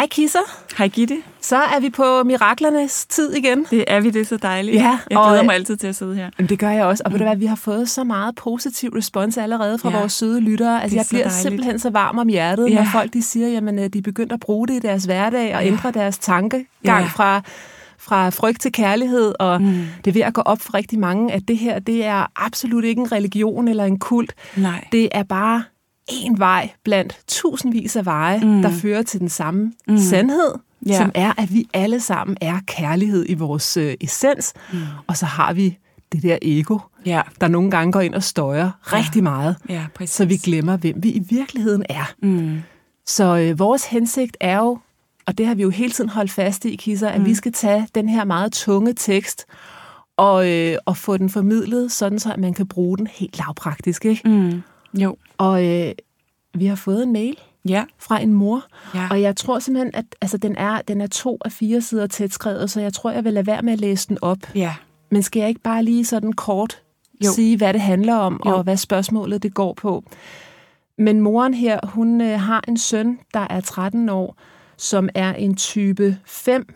Hej Kisser. Hej Gitte. Så er vi på miraklernes tid igen. Det er vi, det er så dejligt. Ja, jeg glæder og, mig altid til at sidde her. Det gør jeg også. Og ved du mm. hvad, vi har fået så meget positiv respons allerede fra ja, vores søde lyttere. Altså, jeg bliver dejligt. simpelthen så varm om hjertet, ja. når folk de siger, jamen øh, de er begyndt at bruge det i deres hverdag og ja. ændre deres tankegang ja. fra fra frygt til kærlighed, og mm. det er ved at gå op for rigtig mange, at det her, det er absolut ikke en religion eller en kult. Nej. Det er bare en vej blandt tusindvis af veje, mm. der fører til den samme mm. sandhed, yeah. som er, at vi alle sammen er kærlighed i vores øh, essens, mm. og så har vi det der ego, ja. der nogle gange går ind og støjer ja. rigtig meget, ja, så vi glemmer, hvem vi i virkeligheden er. Mm. Så øh, vores hensigt er jo, og det har vi jo hele tiden holdt fast i, Kisser, at mm. vi skal tage den her meget tunge tekst og, øh, og få den formidlet, sådan så at man kan bruge den helt lavpraktisk. Ikke? Mm. Jo. Og øh, vi har fået en mail ja. fra en mor, ja. og jeg tror simpelthen, at altså, den, er, den er to af fire sider tæt skrevet, så jeg tror, jeg vil lade være med at læse den op. Ja. Men skal jeg ikke bare lige sådan kort jo. sige, hvad det handler om, jo. og hvad spørgsmålet det går på? Men moren her, hun øh, har en søn, der er 13 år, som er en type 5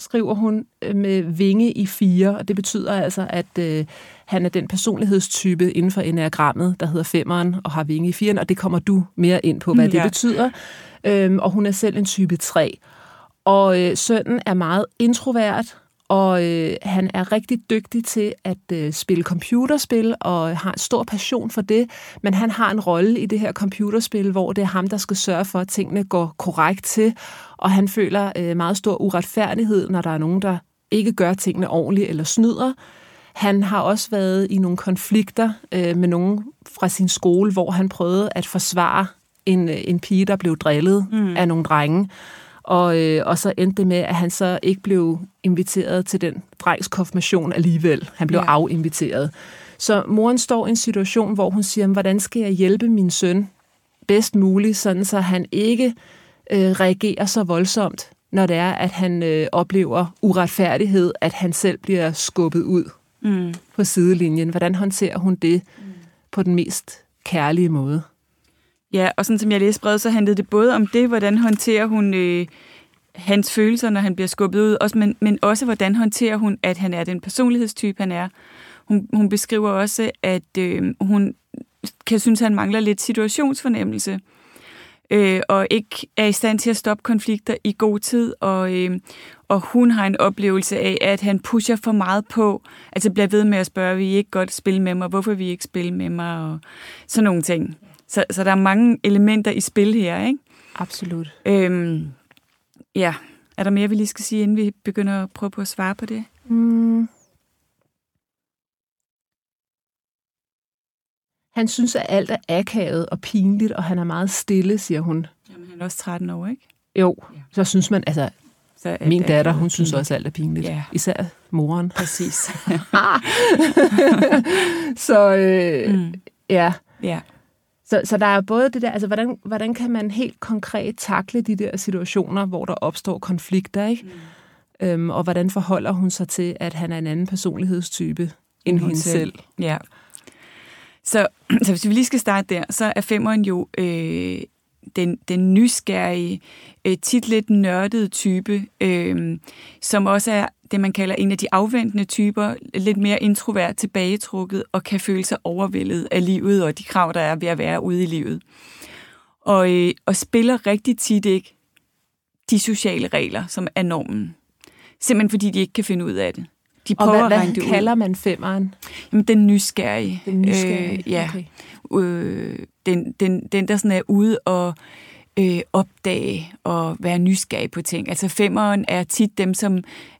skriver hun øh, med vinge i fire, og det betyder altså, at øh, han er den personlighedstype inden for enagrammet, der hedder femmeren og har vinge i firen, og det kommer du mere ind på, hvad mm, ja. det betyder. Øhm, og hun er selv en type 3. Og øh, sønnen er meget introvert, og øh, han er rigtig dygtig til at øh, spille computerspil og har en stor passion for det, men han har en rolle i det her computerspil, hvor det er ham, der skal sørge for, at tingene går korrekt til, og han føler øh, meget stor uretfærdighed, når der er nogen, der ikke gør tingene ordentligt eller snyder. Han har også været i nogle konflikter øh, med nogen fra sin skole, hvor han prøvede at forsvare en, øh, en pige, der blev drillet mm. af nogle drenge. Og, øh, og så endte det med, at han så ikke blev inviteret til den drengs konfirmation alligevel. Han blev ja. afinviteret. Så moren står i en situation, hvor hun siger, hvordan skal jeg hjælpe min søn bedst muligt, sådan så han ikke øh, reagerer så voldsomt, når det er, at han øh, oplever uretfærdighed, at han selv bliver skubbet ud mm. på sidelinjen. Hvordan håndterer hun det mm. på den mest kærlige måde? Ja, og sådan som jeg læste brevet, så handlede det både om det, hvordan håndterer hun øh, hans følelser, når han bliver skubbet ud, også, men, men også hvordan håndterer hun, at han er den personlighedstype, han er. Hun, hun beskriver også, at øh, hun kan synes, at han mangler lidt situationsfornemmelse øh, og ikke er i stand til at stoppe konflikter i god tid, og, øh, og hun har en oplevelse af, at han pusher for meget på, altså bliver ved med at spørge, vi ikke godt spille med mig, hvorfor vi ikke spille med mig, og sådan nogle ting. Så, så der er mange elementer i spil her, ikke? Absolut. Øhm, ja, er der mere, vi lige skal sige, inden vi begynder at prøve på at svare på det? Mm. Han synes, at alt er akavet og pinligt, og han er meget stille, siger hun. Jamen, han er også 13 år, ikke? Jo, ja. så synes man, altså, så min datter, hun synes også, at alt er pinligt. Ja. Især moren. Præcis. så øh, mm. ja. Ja. Så, så der er både det der, altså hvordan, hvordan kan man helt konkret takle de der situationer, hvor der opstår konflikter, ikke? Mm. Øhm, og hvordan forholder hun sig til, at han er en anden personlighedstype end hende selv? selv? Ja. Så, så hvis vi lige skal starte der, så er femmeren jo øh, den, den nysgerrige, øh, tit lidt nørdede type, øh, som også er det, man kalder en af de afventende typer, lidt mere introvert, tilbagetrukket og kan føle sig overvældet af livet og de krav, der er ved at være ude i livet. Og, øh, og spiller rigtig tit ikke de sociale regler, som er normen. Simpelthen fordi de ikke kan finde ud af det. De Og prøver hvad, at regne hvad det kalder ud. man femeren? Jamen, den nysgerrige. Den nysgerrige, Øh, ja. okay. Øh, den, den, den, der sådan er ude og øh, Øh, opdage og være nysgerrig på ting. Altså femmeren er tit dem, som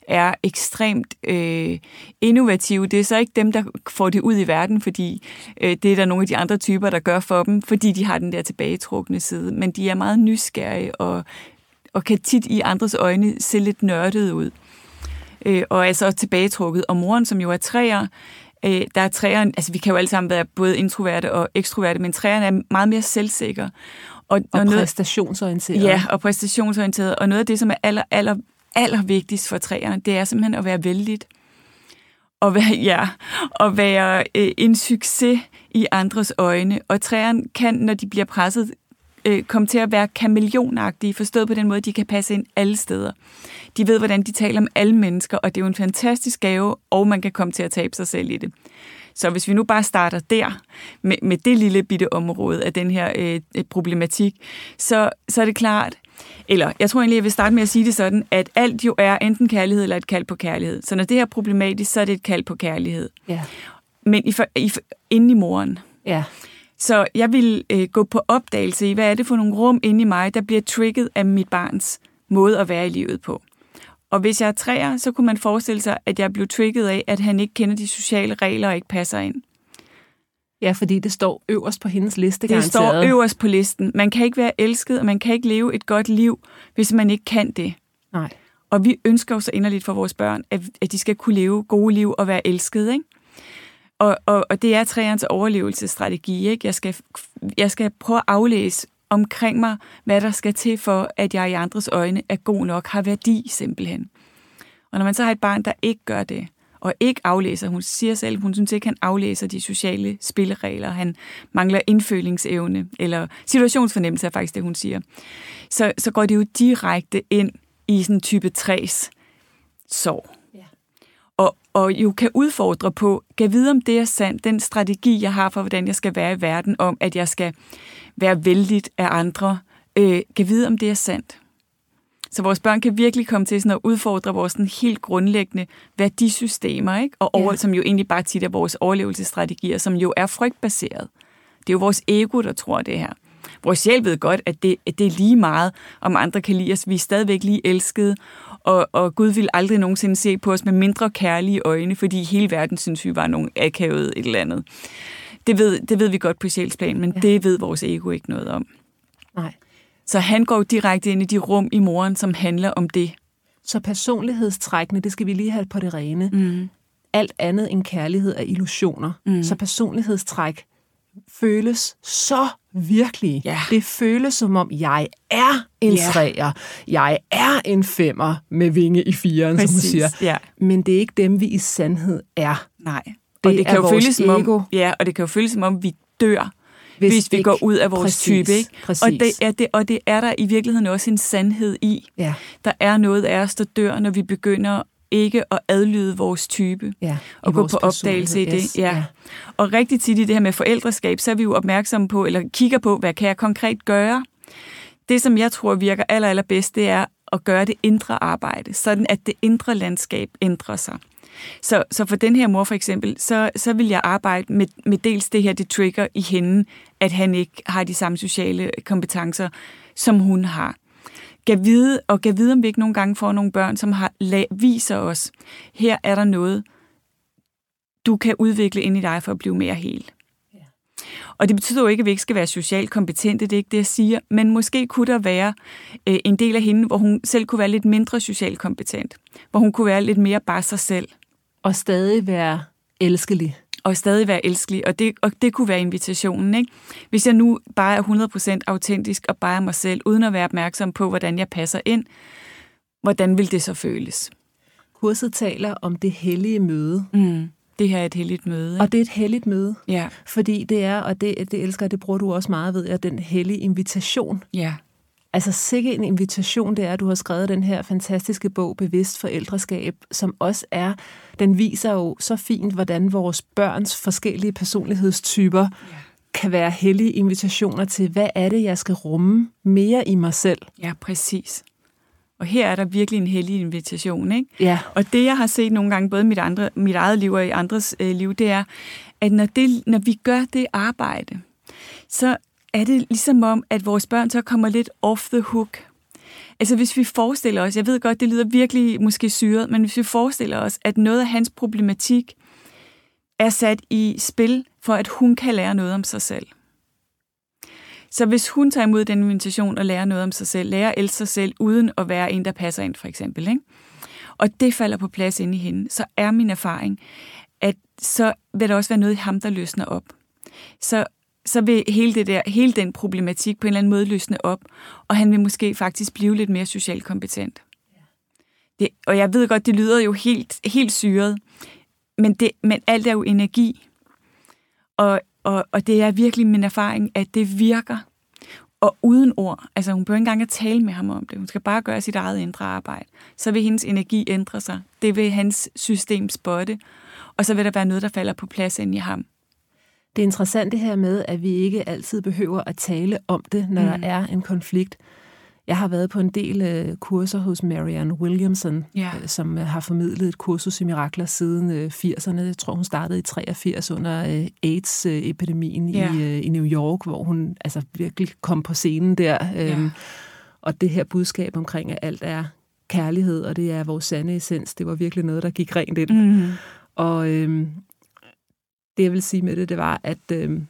er ekstremt øh, innovative. Det er så ikke dem, der får det ud i verden, fordi øh, det er der nogle af de andre typer, der gør for dem, fordi de har den der tilbagetrukne side. Men de er meget nysgerrige og, og kan tit i andres øjne se lidt nørdet ud. Øh, og er så tilbagetrukket. Og moren, som jo er træer, øh, der er træerne, altså vi kan jo alle sammen være både introverte og ekstroverte, men træerne er meget mere selvsikker. Og, Og, noget, præstationsorienteret. Ja, og præstationsorienteret. Og noget af det, som er aller, aller, aller vigtigst for træerne, det er simpelthen at være vældig. Og være, ja, og være øh, en succes i andres øjne. Og træerne kan, når de bliver presset, øh, komme til at være kameleonagtige, forstået på den måde, de kan passe ind alle steder. De ved, hvordan de taler om alle mennesker, og det er jo en fantastisk gave, og man kan komme til at tabe sig selv i det. Så hvis vi nu bare starter der, med, med det lille bitte område af den her øh, problematik, så, så er det klart, eller jeg tror egentlig, jeg vil starte med at sige det sådan, at alt jo er enten kærlighed eller et kald på kærlighed. Så når det her er problematisk, så er det et kald på kærlighed. Ja. Men i, i, inde i moren. ja. Så jeg vil øh, gå på opdagelse i, hvad er det for nogle rum inde i mig, der bliver trigget af mit barns måde at være i livet på. Og hvis jeg er træer, så kunne man forestille sig, at jeg blev trigget af, at han ikke kender de sociale regler og ikke passer ind. Ja, fordi det står øverst på hendes liste, Det står garanteret. øverst på listen. Man kan ikke være elsket, og man kan ikke leve et godt liv, hvis man ikke kan det. Nej. Og vi ønsker jo så inderligt for vores børn, at, at de skal kunne leve gode liv og være elskede, ikke? Og, og, og det er træernes overlevelsesstrategi, ikke? Jeg skal, jeg skal prøve at aflæse omkring mig, hvad der skal til for, at jeg i andres øjne er god nok, har værdi simpelthen. Og når man så har et barn, der ikke gør det, og ikke aflæser, hun siger selv, hun synes ikke, han aflæser de sociale spilleregler, han mangler indfølingsevne, eller situationsfornemmelse er faktisk det, hun siger, så, så går det jo direkte ind i sådan type 3's sorg. Og, og jo kan udfordre på, kan vide om det er sandt, den strategi, jeg har for, hvordan jeg skal være i verden, om at jeg skal være vældigt af andre, øh, kan vide om det er sandt. Så vores børn kan virkelig komme til sådan at udfordre vores sådan helt grundlæggende værdisystemer, ikke? Og over, Ja. som jo egentlig bare tit er vores overlevelsesstrategier, som jo er frygtbaseret. Det er jo vores ego, der tror det her. Vores sjæl ved godt, at det, at det er lige meget, om andre kan lide os. Vi er stadigvæk lige elskede, og, og Gud vil aldrig nogensinde se på os med mindre kærlige øjne, fordi hele verden synes, vi var nogle akavede et eller andet. Det ved, det ved vi godt på sjælsplan, men Ja. det ved vores ego ikke noget om. Nej. Så han går direkte ind i de rum i moren, som handler om det. Så personlighedstrækkene, det skal vi lige have på det rene. Mm. Alt andet end kærlighed er illusioner. Mm. Så personlighedstræk føles så virkelig. Ja. Det føles som om, jeg er en Ja. træer. Jeg er en femmer med vinge i firen, som hun siger. Ja. Men det er ikke dem, vi i sandhed er. Nej. Det og det er kan jo vores føles som om, ego. ja, og det kan jo føles som om, vi dør, hvis, hvis vi ikke- går ud af vores Præcis, type. Ikke? Præcis. Og, det er det, og det er der i virkeligheden også en sandhed i. Ja, Der er noget af os, der dør, når vi begynder ikke at adlyde vores type. ja. Og gå på opdagelse i det. Ja. Og rigtig tit i det her med forældreskab, så er vi jo opmærksomme på, eller kigger på, hvad kan jeg konkret gøre? Det, som jeg tror virker aller, allerbedst, det er at gøre det indre arbejde, sådan at det indre landskab ændrer sig. Så, så for den her mor for eksempel, så, så vil jeg arbejde med, med dels det her, det trigger i hende, at han ikke har de samme sociale kompetencer, som hun har. Gav vide, og gav vide, om vi ikke nogle gange får nogle børn, som har viser os, her er der noget, du kan udvikle ind i dig for at blive mere hel. Ja. Og det betyder jo ikke, at vi ikke skal være socialt kompetente, det er ikke det, jeg siger, men måske kunne der være øh, en del af hende, hvor hun selv kunne være lidt mindre socialt kompetent, hvor hun kunne være lidt mere bare sig selv, Og stadig være elskelig. Og stadig være elskelig, og det, og det kunne være invitationen. Ikke? Hvis jeg nu bare er 100% autentisk og bare er mig selv, uden at være opmærksom på, hvordan jeg passer ind, hvordan vil det så føles? Kurset taler om det hellige møde. Mm. Det her er et heldigt møde. Ikke? Og det er et helligt møde. Ja, Fordi det er, og det, det elsker det bruger du også meget ved, er den hellige invitation. ja, Altså sikke en invitation det er, at du har skrevet den her fantastiske bog, Bevidst Forældreskab, som også er, den viser jo så fint, hvordan vores børns forskellige personlighedstyper Ja. kan være hellige invitationer til, hvad er det, jeg skal rumme mere i mig selv? ja, præcis. Og her er der virkelig en hellig invitation. Ikke? Ja. Og det, jeg har set nogle gange, både i mit, andre, mit eget liv og i andres øh, liv, det er, at når, det, når vi gør det arbejde, så er det ligesom om, at vores børn så kommer lidt off the hook. Altså hvis vi forestiller os, jeg ved godt, det lyder virkelig måske syret, men hvis vi forestiller os, at noget af hans problematik er sat i spil, for at hun kan lære noget om sig selv. Så hvis hun tager imod den invitation og lærer noget om sig selv, lærer at elske sig selv, uden at være en, der passer ind, for eksempel, ikke? og det falder på plads inde i hende, så er min erfaring, at så vil der også være noget i ham, der løsner op. Så, så vil hele, det der, hele den problematik på en eller anden måde løsne op, og han vil måske faktisk blive lidt mere socialt kompetent. Det, og jeg ved godt, det lyder jo helt, helt syret, men, det, men alt er jo energi. Og, og, og det er virkelig min erfaring, at det virker. Og uden ord. Altså hun behøver ikke engang at tale med ham om det. Hun skal bare gøre sit eget indre arbejde. Så vil hendes energi ændre sig. Det vil hans system spotte. Og så vil der være noget, der falder på plads ind i ham. Det er interessant det her med, at vi ikke altid behøver at tale om det, når mm. der er en konflikt. Jeg har været på en del øh, kurser hos Marianne Williamson, Ja. øh, som øh, har formidlet et kursus i mirakler siden øh, 80'erne. Jeg tror, hun startede i 83 under øh, AIDS-epidemien Ja. i, øh, i New York, hvor hun altså virkelig kom på scenen der. Øh, Ja. Og det her budskab omkring, at alt er kærlighed, og det er vores sande essens, det var virkelig noget, der gik rent ind. Mm. Og øhm, det, jeg vil sige med det, det var, at øhm,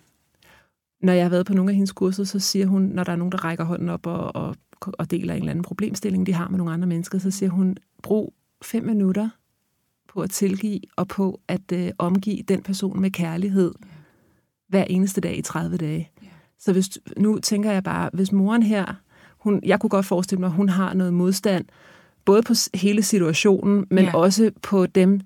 når jeg har været på nogle af hendes kurser, så siger hun, når der er nogen, der rækker hånden op og, og, og deler en eller anden problemstilling, de har med nogle andre mennesker, så siger hun, brug fem minutter på at tilgive og på at øh, omgive den person med kærlighed hver eneste dag i 30 dage. Så hvis, nu tænker jeg bare, hvis moren her, hun, jeg kunne godt forestille mig, at hun har noget modstand, både på hele situationen, men Ja. også på dem,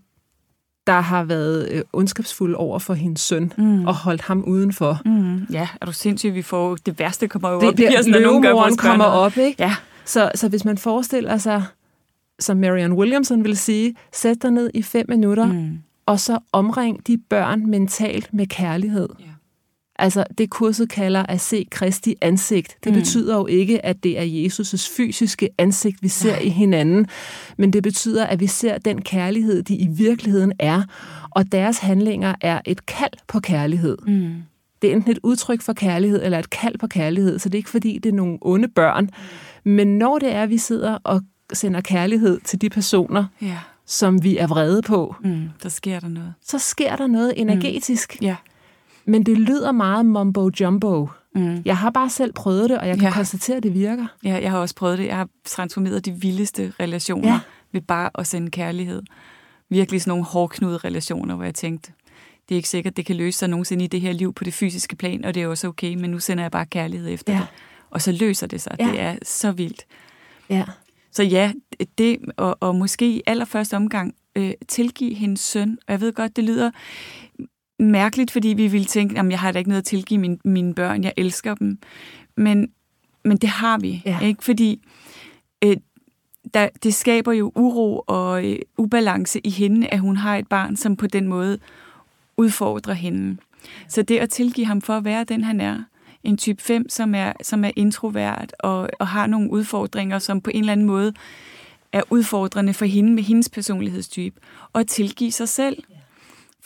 der har været øh, ondskabsfulde over for hendes søn, Mm. og holdt ham udenfor. Mm. Ja, er du sindssyg, vi får... Det værste kommer jo Det, op det, nogen løvemoren kommer op, ikke? Ja, Så, så hvis man forestiller sig, som Marianne Williamson vil sige, sæt dig ned i fem minutter, mm. og så omring de børn mentalt med kærlighed. Ja. Altså det kurset kalder at se Kristi ansigt. Det Mm. mm. betyder jo ikke, at det er Jesus' fysiske ansigt, vi ser Nej. i hinanden, men det betyder, at vi ser den kærlighed, de i virkeligheden er, og deres handlinger er et kald på kærlighed. Mm. Det er enten et udtryk for kærlighed, eller et kald på kærlighed, så det er ikke fordi, det er nogle onde børn. Men når det er, at vi sidder og sender kærlighed til de personer, ja. som vi er vrede på, Mm. Der sker der noget. så sker der noget energetisk. Ja. Men det lyder meget mumbo-jumbo. Mm. Jeg har bare selv prøvet det, og jeg kan Ja. konstatere, at det virker. Ja, jeg har også prøvet det. Jeg har transformeret de vildeste relationer ja. Ved bare at sende kærlighed. Virkelig sådan nogle hårdknude relationer, hvor jeg tænkte, det er ikke sikkert, det kan løse sig nogensinde i det her liv på det fysiske plan, og det er også okay, men nu sender jeg bare kærlighed efter Ja. det. Og så løser det sig. Ja. Det er så vildt. Ja. Så ja, det, og, og måske i allerførste omgang øh, tilgive hendes søn. Og jeg ved godt, det lyder mærkeligt, fordi vi ville tænke, at jeg har da ikke noget at tilgive mine, mine børn, jeg elsker dem. Men, men det har vi, Ja. ikke? Fordi øh, der, det skaber jo uro og øh, ubalance i hende, at hun har et barn, som på den måde udfordrer hende. Så det at tilgive ham for at være den, han er, en type 5, som er, som er introvert og, og har nogle udfordringer, som på en eller anden måde er udfordrende for hende med hendes personlighedstype, og at tilgive sig selv.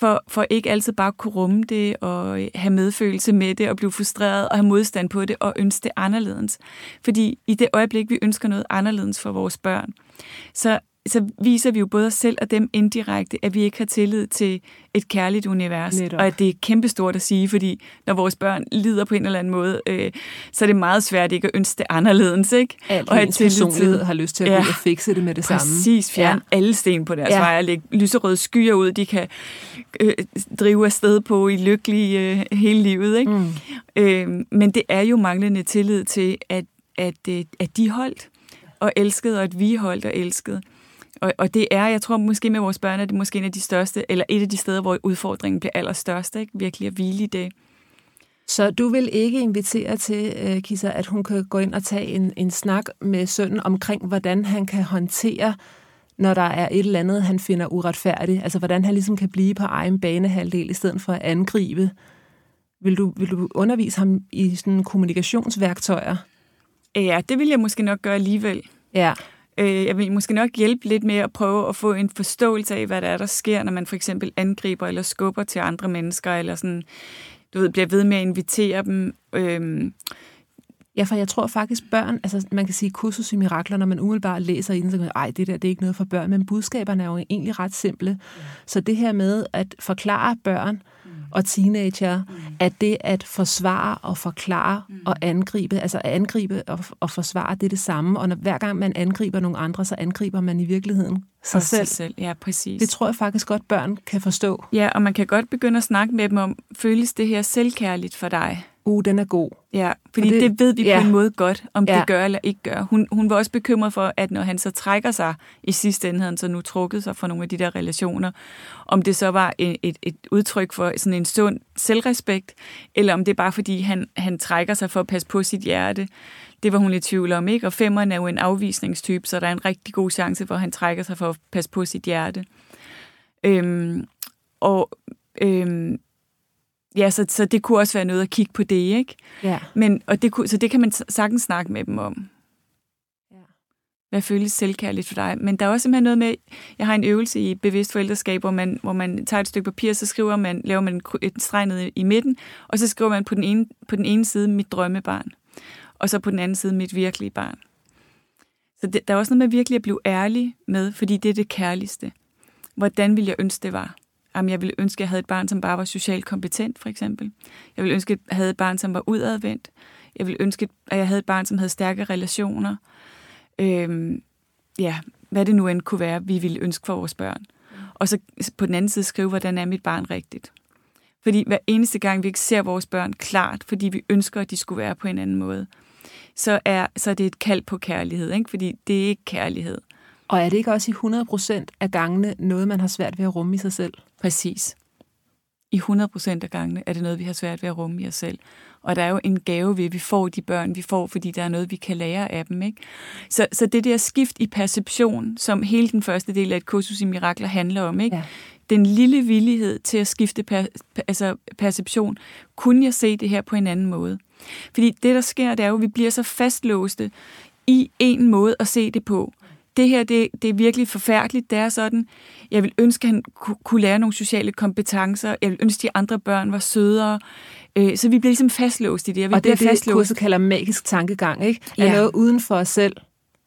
For, for ikke altid bare at kunne rumme det og have medfølelse med det og blive frustreret og have modstand på det og ønske det anderledes. Fordi i det øjeblik, vi ønsker noget anderledes for vores børn, så, så viser vi jo både os selv og dem indirekte, at vi ikke har tillid til et kærligt univers. Netop. Og at det er kæmpestort at sige, fordi når vores børn lider på en eller anden måde, øh, så er det meget svært ikke at ønske det anderledes. Ikke? Alt Og til- personlighed har lyst til at Ja. og fikse det med det samme. Præcis, fjerne ja. alle sten på deres ja. Vej og lægge lyserøde skyer ud, de kan øh, drive afsted på i lykkelige øh, hele livet. Ikke? Mm. Øh, men det er jo manglende tillid til, at, at, øh, at de holdt og elsket, og at vi holdt og elsket. Og, og det er, jeg tror måske med vores børn, at det er måske en af de største, eller et af de steder, hvor udfordringen bliver allerstørst, ikke? virkelig at hvile i det. Så du vil ikke invitere til, uh, Kisa, at hun kan gå ind og tage en, en snak med sønnen omkring, hvordan han kan håndtere, når der er et eller andet, han finder uretfærdigt? Altså, hvordan han ligesom kan blive på egen banehalvdel, i stedet for at angribe? Vil du, vil du undervise ham i sådan kommunikationsværktøjer? Ja, det vil jeg måske nok gøre alligevel. Ja. Øh, jeg vil måske nok hjælpe lidt med at prøve at få en forståelse af, hvad der er, der sker, når man for eksempel angriber eller skubber til andre mennesker, eller sådan, du ved, bliver ved med at invitere dem. Øh, Ja, for jeg tror faktisk børn, altså man kan sige kursus i mirakler, når man umiddelbart læser i den, så kan man, ej, det der, det er ikke noget for børn, men budskaberne er jo egentlig ret simple. Så det her med at forklare børn og teenager, mm. at det at forsvare og forklare mm. og angribe, altså at angribe og, og forsvare, det er det samme, og når, hver gang man angriber nogle andre, så angriber man i virkeligheden sig selv. sig selv. Ja, præcis. Det tror jeg faktisk godt, børn kan forstå. Ja, og man kan godt begynde at snakke med dem om, føles det her selvkærligt for dig? Uh, den er god. Ja, fordi det, det ved vi ja. på en måde godt, om ja. det gør eller ikke gør. Hun, hun var også bekymret for, at når han så trækker sig, i sidste ende han så nu trukket sig fra nogle af de der relationer, om det så var et, et, et udtryk for sådan en sund selvrespekt, eller om det er bare fordi, han, han trækker sig for at passe på sit hjerte. Det var hun lidt tvivl om, ikke? Og femmeren er jo en afvisningstype, så der er en rigtig god chance for, at han trækker sig for at passe på sit hjerte. Øhm, og øhm, ja, så, så det kunne også være noget at kigge på det, ikke? Ja. Men, og det kunne, så det kan man sagtens snakke med dem om. Ja. Hvad føles selvkærligt for dig? Men der er også simpelthen noget med, jeg har en øvelse i bevidst forældreskab, hvor man, hvor man tager et stykke papir, så skriver man, laver man et streg ned i midten, og så skriver man på den ene, på den ene side mit drømmebarn, og så på den anden side mit virkelige barn. Så det, der er også noget med virkelig at blive ærlig med, fordi det er det kærligste. Hvordan ville jeg ønske, det var? Jamen, jeg ville ønske, at jeg havde et barn, som bare var socialt kompetent, for eksempel. Jeg ville ønske, at jeg havde et barn, som var udadvendt. Jeg ville ønske, at jeg havde et barn, som havde stærke relationer. Øhm, ja, hvad det nu end kunne være, vi ville ønske for vores børn. Og så på den anden side skrive, hvordan er mit barn rigtigt. Fordi hver eneste gang, vi ikke ser vores børn klart, fordi vi ønsker, at de skulle være på en anden måde, så er, så er det et kald på kærlighed, ikke? fordi det er ikke kærlighed. Og er det ikke også i 100% af gangene noget, man har svært ved at rumme i sig selv? Præcis. I 100% af gangene er det noget, vi har svært ved at rumme i os selv. Og der er jo en gave ved, at vi får de børn, vi får, fordi der er noget, vi kan lære af dem. Ikke? Så, så det der skift i perception, som hele den første del af et kursus i mirakler handler om, ikke? Ja. den lille villighed til at skifte per, altså perception, kunne jeg se det her på en anden måde? Fordi det, der sker, det er jo, at vi bliver så fastlåste i en måde at se det på det her, det, det er virkelig forfærdeligt, det er sådan. Jeg vil ønske, at han kunne lære nogle sociale kompetencer. Jeg vil ønske, at de andre børn var sødere. Øh, så vi bliver ligesom fastlåst i det. Jeg og det er det, fastlåst. kurset kalder magisk tankegang, ikke? At ja. noget uden for os selv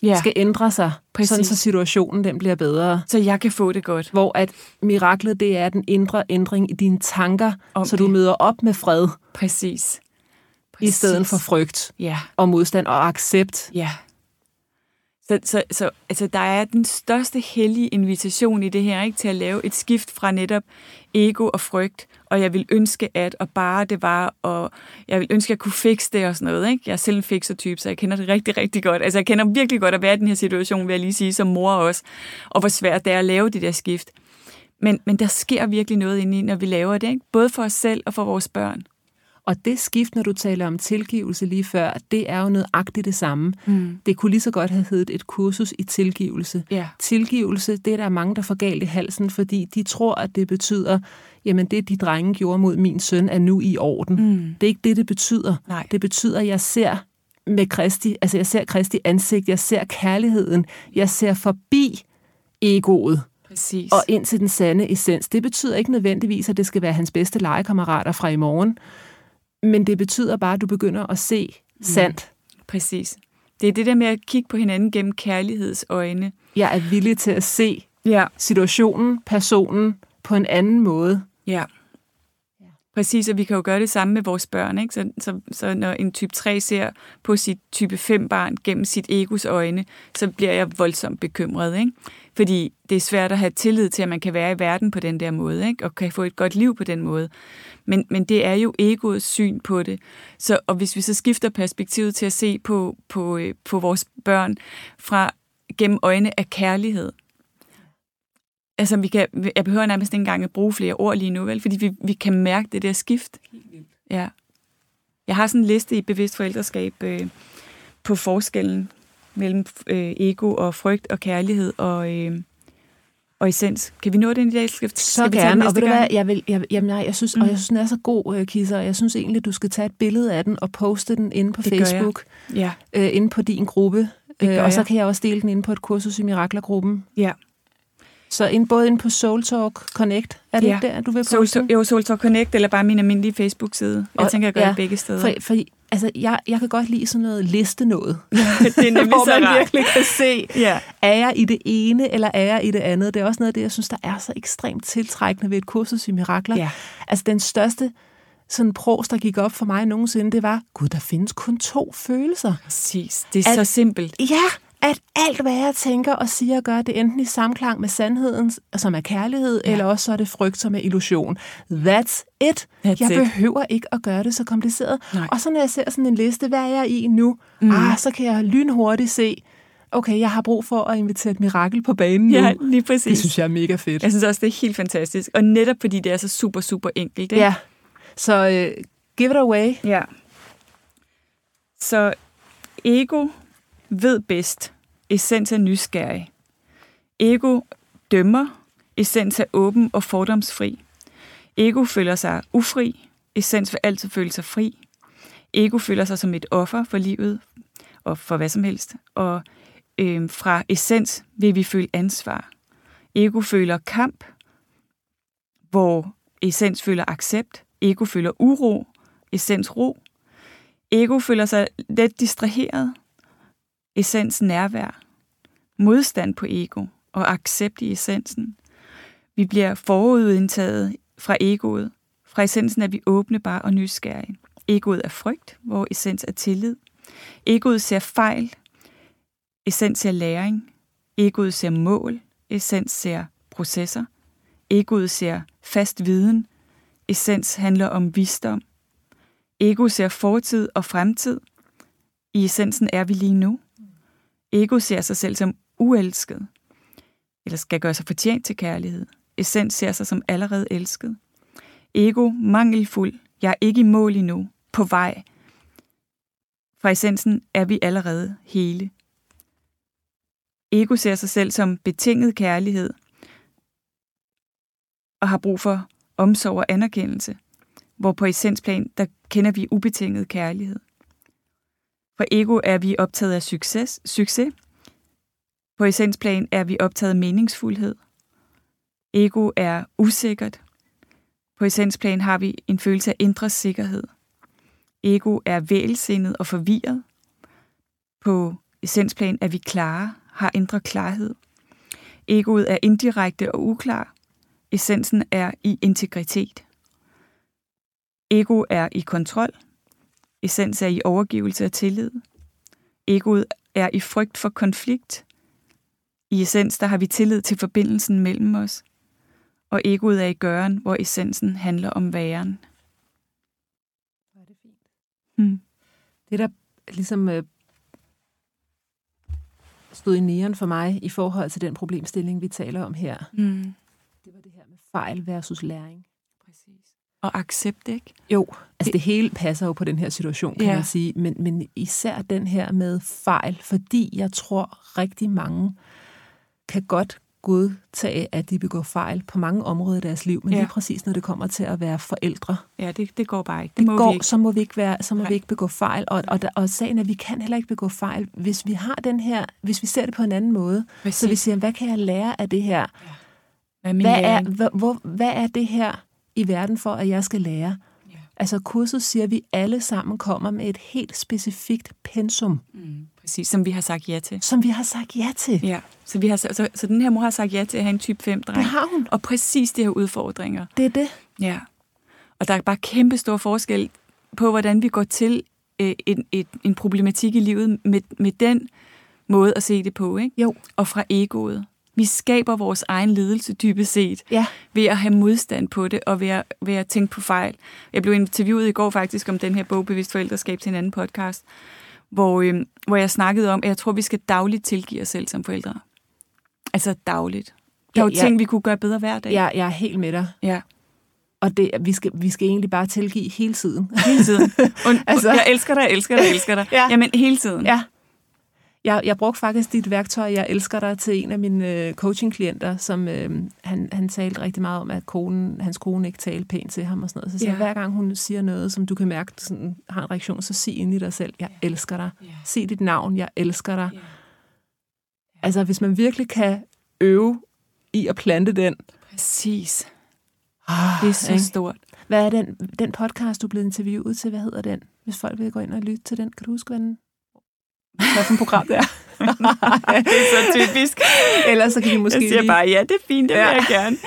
ja. skal ændre sig, Præcis. sådan så situationen den bliver bedre. Så jeg kan få det godt. Hvor at miraklet, det er den indre ændring i dine tanker, Om så det. du møder op med fred. Præcis. Præcis. I stedet for frygt ja. og modstand og accept. Ja. Så, så, så altså, der er den største hellige invitation i det her, ikke, til at lave et skift fra netop ego og frygt, og jeg vil ønske at, og bare det var, og jeg vil ønske, at jeg kunne fikse det og sådan noget. Ikke? Jeg er selv en fixer-type, så jeg kender det rigtig, rigtig godt. Altså, jeg kender virkelig godt at være i den her situation, vil jeg lige sige, som mor også, og hvor svært det er at lave det der skift. Men, men der sker virkelig noget indeni, når vi laver det, ikke? både for os selv og for vores børn. Og det skift, når du taler om tilgivelse lige før, det er jo nøjagtigt det samme. Mm. Det kunne lige så godt have heddet et kursus i tilgivelse. Ja. Tilgivelse, det er der mange, der får galt i halsen, fordi de tror, at det betyder, jamen det, de drenge gjorde mod min søn, er nu i orden. Mm. Det er ikke det, det betyder. Nej. Det betyder, at jeg ser med Kristi, altså jeg ser Kristi ansigt, jeg ser kærligheden, jeg ser forbi egoet. Præcis. Og ind til den sande essens. Det betyder ikke nødvendigvis, at det skal være hans bedste legekammerater fra i morgen. Men det betyder bare, at du begynder at se mm. sandt. Mm, præcis. Det er det der med at kigge på hinanden gennem kærlighedsøjne. Jeg er villig til at se ja. situationen, personen på en anden måde. Ja. Præcis, og vi kan jo gøre det samme med vores børn. Ikke? Så, så, så når en type 3 ser på sit type 5 barn gennem sit egos øjne, så bliver jeg voldsomt bekymret. Ikke? Fordi det er svært at have tillid til, at man kan være i verden på den der måde, ikke? og kan få et godt liv på den måde. Men, men det er jo egoets syn på det. Så, og hvis vi så skifter perspektivet til at se på, på, øh, på vores børn fra gennem øjne af kærlighed, altså vi kan, jeg behøver nærmest ikke engang at bruge flere ord lige nu, vel? fordi vi, vi kan mærke det der skift. Ja. Jeg har sådan en liste i bevidst forældreskab øh, på forskellen mellem øh, ego og frygt og kærlighed og, øh, og essens. Kan vi nå den i dag? Skal, så skal gerne, og ved du hvad, jeg, vil, jeg, jamen, nej, jeg synes, mm. og jeg synes, den er så god, uh, Kisser, jeg synes egentlig, du skal tage et billede af den og poste den inde på det Facebook, ja. øh, inde på din gruppe, det gør øh, og så kan jeg også dele den inde på et kursus i Miraklergruppen. Ja. Så ind, både ind på Soul Talk Connect, er det Ja. ikke der, du vil poste den? jo, Soul Talk Connect, eller bare min almindelige Facebook-side. Jeg Og- tænker, jeg gør ja, det begge steder. For, for, altså, jeg, jeg kan godt lide sådan noget liste noget. det er nemlig hvor så man rart. virkelig kan se, Ja. er jeg i det ene, eller er jeg i det andet? Det er også noget af det, jeg synes, der er så ekstremt tiltrækkende ved et kursus i mirakler. Ja. Altså den største sådan pros, der gik op for mig nogensinde, det var, gud, der findes kun to følelser. Præcis. Det er At- så simpelt. Ja, at alt, hvad jeg tænker og siger og gør, det er enten i samklang med sandheden, som er kærlighed, ja. eller også så er det frygt, som er illusion. That's it. That's jeg it. behøver ikke at gøre det så kompliceret. Nej. Og så når jeg ser sådan en liste, hvad er jeg i nu? Mm. Ah, så kan jeg lynhurtigt se, okay, jeg har brug for at invitere et mirakel på banen nu. Ja, lige præcis. Det synes jeg er mega fedt. Jeg synes også, det er helt fantastisk. Og netop fordi det er så super, super enkelt. Ikke? Ja, så uh, give it away. ja. Så ego ved bedst. Essens er nysgerrig. Ego dømmer. Essens er åben og fordomsfri. Ego føler sig ufri. Essens vil altid føle sig fri. Ego føler sig som et offer for livet og for hvad som helst. Og øh, fra essens vil vi føle ansvar. Ego føler kamp, hvor essens føler accept. Ego føler uro, essens ro. Ego føler sig let distraheret, essens nærvær. Modstand på ego og accept i essensen. Vi bliver forudindtaget fra egoet. Fra essensen er vi åbne, bare og nysgerrige. Egoet er frygt, hvor essens er tillid. Egoet ser fejl. Essens ser læring. Egoet ser mål. Essens ser processer. Egoet ser fast viden. Essens handler om visdom. Ego ser fortid og fremtid. I essensen er vi lige nu. Ego ser sig selv som uelsket, eller skal gøre sig fortjent til kærlighed. Essens ser sig som allerede elsket. Ego mangelfuld. Jeg er ikke i mål endnu. På vej. Fra essensen er vi allerede hele. Ego ser sig selv som betinget kærlighed og har brug for omsorg og anerkendelse, hvor på essensplan, der kender vi ubetinget kærlighed. For ego er vi optaget af succes, succes. På essensplan er vi optaget af meningsfuldhed. Ego er usikkert. På essensplan har vi en følelse af indre sikkerhed. Ego er vælsindet og forvirret. På essensplan er vi klare, har indre klarhed. Egoet er indirekte og uklar. Essensen er i integritet. Ego er i kontrol. Essens er i overgivelse og tillid. Egoet er i frygt for konflikt. I essens, der har vi tillid til forbindelsen mellem os. Og egoet er i gøren, hvor essensen handler om væren. Hmm. Det, der ligesom øh, stod i næren for mig i forhold til den problemstilling, vi taler om her, Mm. det var det her med fejl versus læring. Og accept, ikke? Jo, altså det hele passer jo på den her situation, kan Ja. ja. man sige. Men, men især den her med fejl, fordi jeg tror rigtig mange kan godt godtage, at de begår fejl på mange områder i deres liv, men Ja. ja. lige præcis når det kommer til at være forældre, Ja, det, det går bare ikke. det må vi går, ikke. så må vi ikke være, så må Nej. vi ikke begå fejl. Og, og, der, og sagen er, at vi kan heller ikke begå fejl, hvis vi har den her, hvis vi ser det på en anden måde. Præcis. Så vi siger, hvad kan jeg lære af det her? Hvad er Hvad er, hvor, hvad er det her i verden for, at jeg skal lære? Ja. Altså kurset siger, at vi alle sammen kommer med et helt specifikt pensum, Mm, præcis, som vi har sagt ja til. som vi har sagt ja til. Ja, så, vi har, så, så, den her mor har sagt ja til at have en type 5-dreng. Det har hun. Og præcis de her udfordringer. Det er det. Ja. Og der er bare kæmpe stor forskel på, hvordan vi går til øh, en, et, en problematik i livet med, med den måde at se det på, ikke? Jo. Og fra egoet. Vi skaber vores egen ledelse dybest set Ja. ved at have modstand på det og ved at, ved at tænke på fejl. Jeg blev interviewet i går faktisk om den her bog, Bevidst Forældreskab, til en anden podcast, hvor, øh, hvor jeg snakkede om, at jeg tror, vi skal dagligt tilgive os selv som forældre. Altså dagligt. Der er jo Ja, ja. ting, vi kunne gøre bedre hver dag. Jeg, jeg er helt med dig. ja. Og det, vi, skal, vi skal egentlig bare tilgive hele tiden. Hele tiden. Og, altså, Altså- jeg elsker dig, jeg elsker dig, jeg elsker dig. Ja. Jamen, hele tiden. Ja. Jeg, jeg brugte faktisk dit værktøj, jeg elsker dig, til en af mine øh, coaching-klienter, som øh, han, han talte rigtig meget om, at konen, hans kone ikke talte pænt til ham og sådan noget. Så siger Ja. hver gang hun siger noget, som du kan mærke sådan, har en reaktion, så sig ind i dig selv, jeg elsker dig. Ja. Sig dit navn, jeg elsker dig. Ja. Altså, hvis man virkelig kan øve i at plante den. Præcis. Ah, Det er så ikke? stort. Hvad er den, den podcast, du blevet interviewet til? Hvad hedder den? Hvis folk vil gå ind og lytte til den, kan du huske, hvad den hvad for et program det er? Det er så typisk. Ellers så kan vi måske Jeg siger lige... bare, ja, det er fint, det vil Ja. jeg gerne.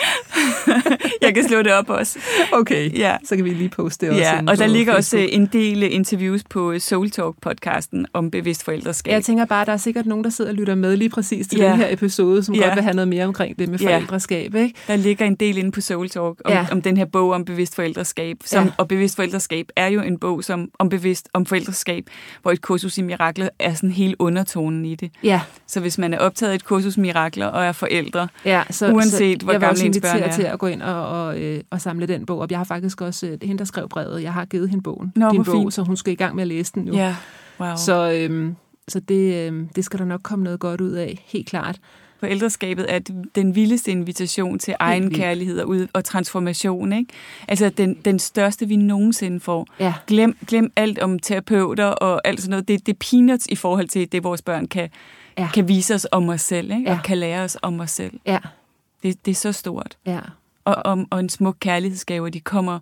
jeg kan slå det op også. Okay, Ja. så kan vi lige poste det også Ja, og der ligger også Facebook. en del interviews på Soul Talk-podcasten om bevidst forældreskab. Jeg tænker bare, der er sikkert nogen, der sidder og lytter med lige præcis til Ja. den her episode, som Ja. godt vil have noget mere omkring det med Ja. forældreskab, ikke? Der ligger en del inde på Soul Talk om, Ja. om den her bog om bevidst forældreskab. Som, Ja. ja. Og bevidst forældreskab er jo en bog som, om bevidst om forældreskab, hvor et kursus i mirakler er sådan hele undertonen i det. Ja, Så hvis man er optaget af et kursus mirakler og er forældre, ja så, Uanset så hvor gamle ens børn er. til at gå ind og, og, øh, og samle den bog op. Jeg har faktisk også, øh, hende, der skrev brevet, jeg har givet hende bogen, Nå, din bog, fint. så hun skal i gang med at læse den nu. ja, wow. Så. Øhm, så det, øhm, det skal der nok komme noget godt ud af, helt klart. Forældreskabet er den vildeste invitation til egen kærlighed og, ud, og transformation. Ikke? Altså den, den største, vi nogensinde får. Ja, Glem, glem alt om terapeuter og alt sådan noget. Det, det er peanuts i forhold til det, vores børn kan, ja. kan vise os om os selv, ikke? Ja. og kan lære os om os selv. ja, Det, det er så stort. ja. Og, og, og en smuk kærlighedsgave, de kommer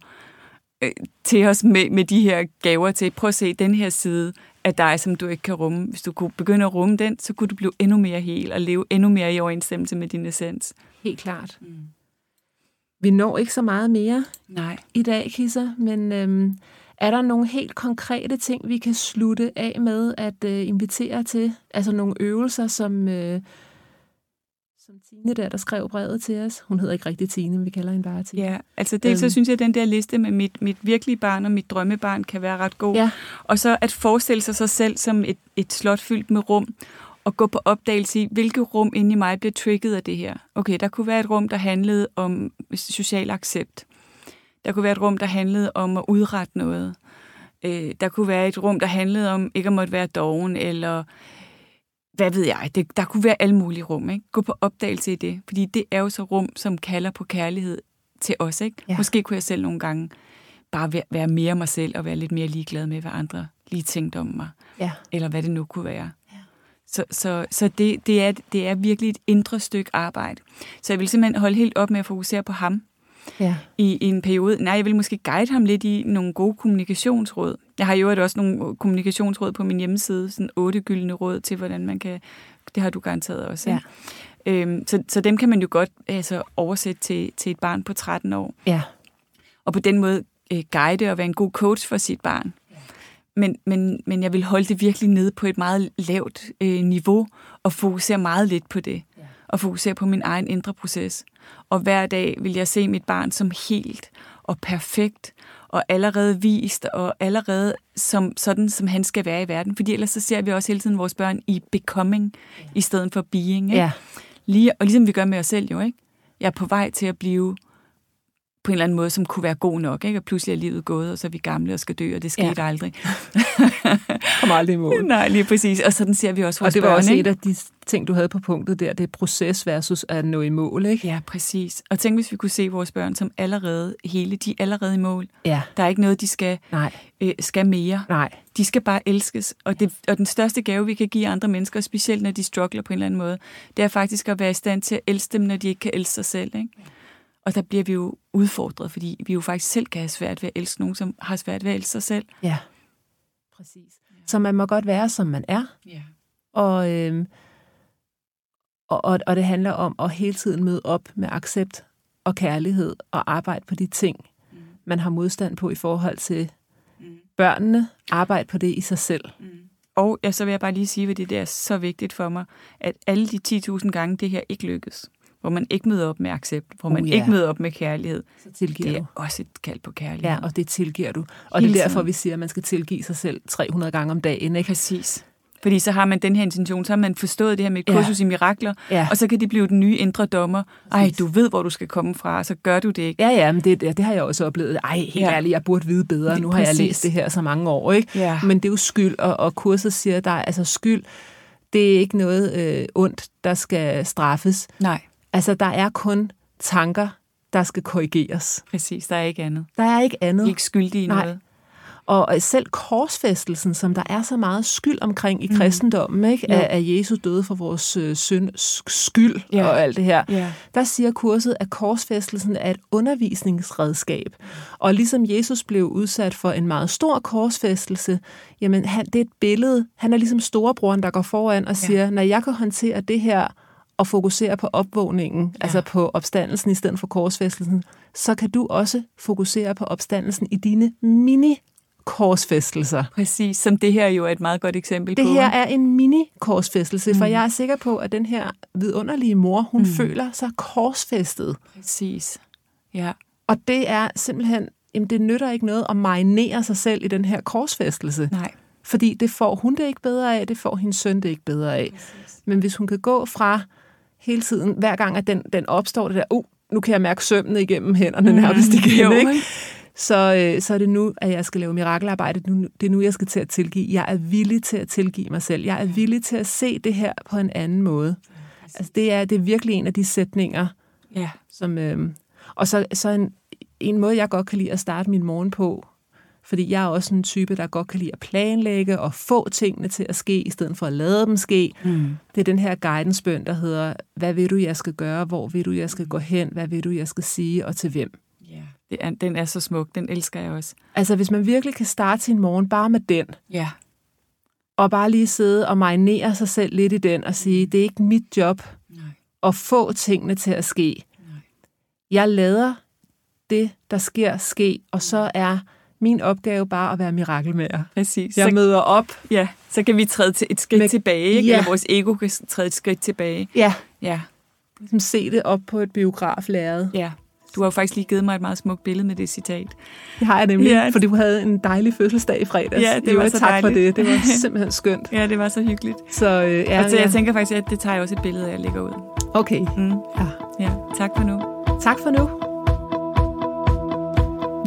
øh, til os med, med de her gaver til. Prøv at se den her side af dig, som du ikke kan rumme. Hvis du kunne begynde at rumme den, så kunne du blive endnu mere hel og leve endnu mere i overensstemmelse med din essens. Helt klart. Mm. Vi når ikke så meget mere Nej. i dag, Kisser, men øhm, er der nogle helt konkrete ting, vi kan slutte af med at øh, invitere til? Altså nogle øvelser, som, øh, som Tine der, der skrev brevet til os. Hun hedder ikke rigtig Tine, men vi kalder hende bare Tine. Ja, altså dels så Øhm. synes jeg, at den der liste med mit, mit virkelige barn og mit drømmebarn kan være ret god. Ja. Og så at forestille sig sig selv som et, et slot fyldt med rum, og gå på opdagelse i, hvilke rum inde i mig bliver trigget af det her. Okay, der kunne være et rum, der handlede om social accept. Der kunne være et rum, der handlede om at udrette noget. Øh, der kunne være et rum, der handlede om ikke at måtte være doven, eller hvad ved jeg. Det, der kunne være alle mulige rum. Ikke? Gå på opdagelse i det, fordi det er jo så rum, som kalder på kærlighed til os. Ikke? Ja. Måske kunne jeg selv nogle gange bare være- være mere mig selv, og være lidt mere ligeglad med, hvad andre lige tænkte om mig, Ja. eller hvad det nu kunne være. Ja. Så, så, så det, det, er, det er virkelig et indre stykke arbejde. Så jeg vil simpelthen holde helt op med at fokusere på ham, ja. i, i en periode. Nej, jeg vil måske guide ham lidt i nogle gode kommunikationsråd. Jeg har jo også nogle kommunikationsråd på min hjemmeside, sådan otte gyldne råd til, hvordan man kan... Det har du garanteret også. Ja. Ikke? Øhm, så, så dem kan man jo godt altså, oversætte til, til et barn på 13 år. Ja. Og på den måde øh, guide og være en god coach for sit barn. Men, men, men jeg vil holde det virkelig nede på et meget lavt øh, niveau, og fokusere meget lidt på det. Og fokusere på min egen indre proces. Og hver dag vil jeg se mit barn som helt og perfekt, og allerede vist, og allerede som, sådan, som han skal være i verden. Fordi ellers så ser vi også hele tiden vores børn i becoming, i stedet for being. Ikke? Ja. Lige, og ligesom vi gør med os selv jo, ikke? Jeg er på vej til at blive på en eller anden måde, som kunne være god nok, ikke? Og pludselig er livet gået, og så er vi gamle og skal dø, og det skete Ja. aldrig. Kommer aldrig i mål. Nej, lige præcis. Og sådan ser vi også vores Og det var børn, også ikke? et af de ting, du havde på punktet der, det er proces versus at nå i mål, ikke? Ja, præcis. Og tænk, hvis vi kunne se vores børn som allerede hele, de er allerede i mål. Ja. Der er ikke noget, de skal, Nej, øh, skal mere. nej. De skal bare elskes. Og, det, og den største gave, vi kan give andre mennesker, specielt når de struggler på en eller anden måde, det er faktisk at være i stand til at elske dem, når de ikke kan elske sig selv. Ikke? Og der bliver vi jo udfordret, fordi vi jo faktisk selv kan have svært ved at elske nogen, som har svært ved at elske sig selv. Ja, præcis. Så man må godt være, som man er, Ja. og, øhm, og, og, og det handler om at hele tiden møde op med accept og kærlighed og arbejde på de ting, Mm. man har modstand på i forhold til Mm. børnene. Arbejde på det i sig selv. Mm. Og ja, så vil jeg bare lige sige, at det er så vigtigt for mig, at alle de 10.000 gange, det her ikke lykkes, hvor man ikke møder op med accept, hvor man Uh, ja. ikke møder op med kærlighed, Så tilgiver det du. er også et kald på kærlighed. Ja, og det tilgiver du. Og Hele det er derfor, tiden. vi siger, at man skal tilgive sig selv 300 gange om dagen. Ikke? Præcis. Fordi så har man den her intention, så har man forstået det her med et Ja. kursus i mirakler, Ja. og så kan det blive den nye indre dommer. Ej, du ved, hvor du skal komme fra, og så gør du det ikke. Ja, ja, men det, det, det har jeg også oplevet. Ej, helt ja. Ja. ærligt, jeg burde vide bedre. Det- Nu har jeg præcis. læst det her så mange år, ikke? Ja. Men det er jo skyld, og, og kurset siger, er altså skyld, det er ikke noget øh, ondt, der skal straffes. Nej, Altså, der er kun tanker, der skal korrigeres. præcis. Der er ikke andet. Der er ikke andet. Er ikke skyldige i Nej. noget. Og selv korsfæstelsen, som der er så meget skyld omkring i mm. kristendommen, ikke? At, at Jesus døde for vores øh, skyld ja. og alt det her, ja. der siger kurset, at korsfæstelsen er et undervisningsredskab. Og ligesom Jesus blev udsat for en meget stor korsfæstelse, jamen han, det er et billede, han er ligesom storebroren, der går foran og siger, ja. når jeg kan håndtere det her, og fokusere på opvågningen, ja. altså på opstandelsen i stedet for korsfæstelsen, så kan du også fokusere på opstandelsen i dine mini korsfæstelser. Præcis, som det her jo er et meget godt eksempel det på. Det her er en mini-korsfæstelse, mm. for jeg er sikker på, at den her vidunderlige mor, hun mm. føler sig korsfæstet. Præcis, ja. Og det er simpelthen, jamen det nytter ikke noget at marinere sig selv i den her korsfæstelse. Nej. Fordi det får hun det ikke bedre af, det får hendes søn det ikke bedre af. Præcis. Men hvis hun kan gå fra hele tiden, hver gang at den, den opstår, det der, uh, nu kan jeg mærke sømmene igennem hænderne mm, nærmest igen, jo, ikke? Så, øh, så er det nu, at jeg skal lave mirakelarbejde. Nu, det er nu, jeg skal til at tilgive. Jeg er villig til at tilgive mig selv. Jeg er villig til at se det her på en anden måde. Altså, det er, det er virkelig en af de sætninger, ja. som... Øh, og så, så en, en måde, jeg godt kan lide at starte min morgen på, fordi jeg er også en type, der godt kan lide at planlægge og få tingene til at ske, i stedet for at lade dem ske. Mm. Det er den her guidance-bøn, der hedder, hvad vil du, jeg skal gøre? Hvor vil du, jeg skal gå hen? Hvad vil du, jeg skal sige? Og til hvem? Ja, det er, den er så smuk. Den elsker jeg også. Altså, hvis man virkelig kan starte sin morgen bare med den, ja. og bare lige sidde og marinere sig selv lidt i den, og sige, det er ikke mit job Nej. at få tingene til at ske. Nej. Jeg lader det, der sker, ske, og så er min opgave bare at være mirakelmager. Præcis. Jeg så, møder op. Ja, så kan vi træde til et skridt med, tilbage, ikke? Ja. eller vores ego kan træde et skridt tilbage. Ja. Ja. Ligesom se det op på et biograflærred. Ja. Du har jo faktisk lige givet mig et meget smukt billede med det citat. Det har jeg nemlig, ja. for du havde en dejlig fødselsdag i fredags. Ja, det var så tak dejligt. for det. Det var simpelthen skønt. ja, det var så hyggeligt. Så, øh, ja, og så ja. jeg tænker faktisk, at det tager jeg også et billede af, jeg lægger ud. Okay. Mm. Ja. ja. Tak for nu. Tak for nu.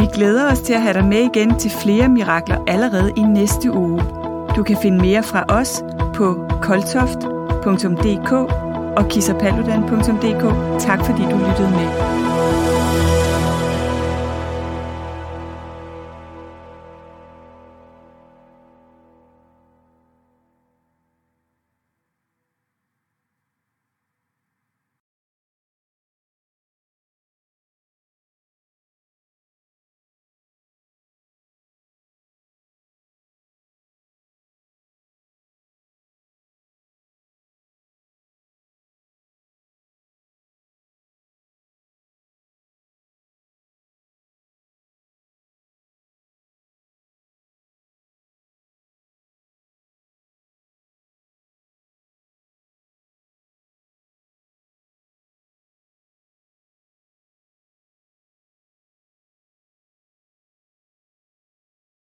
Vi glæder os til at have dig med igen til flere mirakler allerede i næste uge. Du kan finde mere fra os på koltoft.dk og kissapaludan.dk. Tak fordi du lyttede med.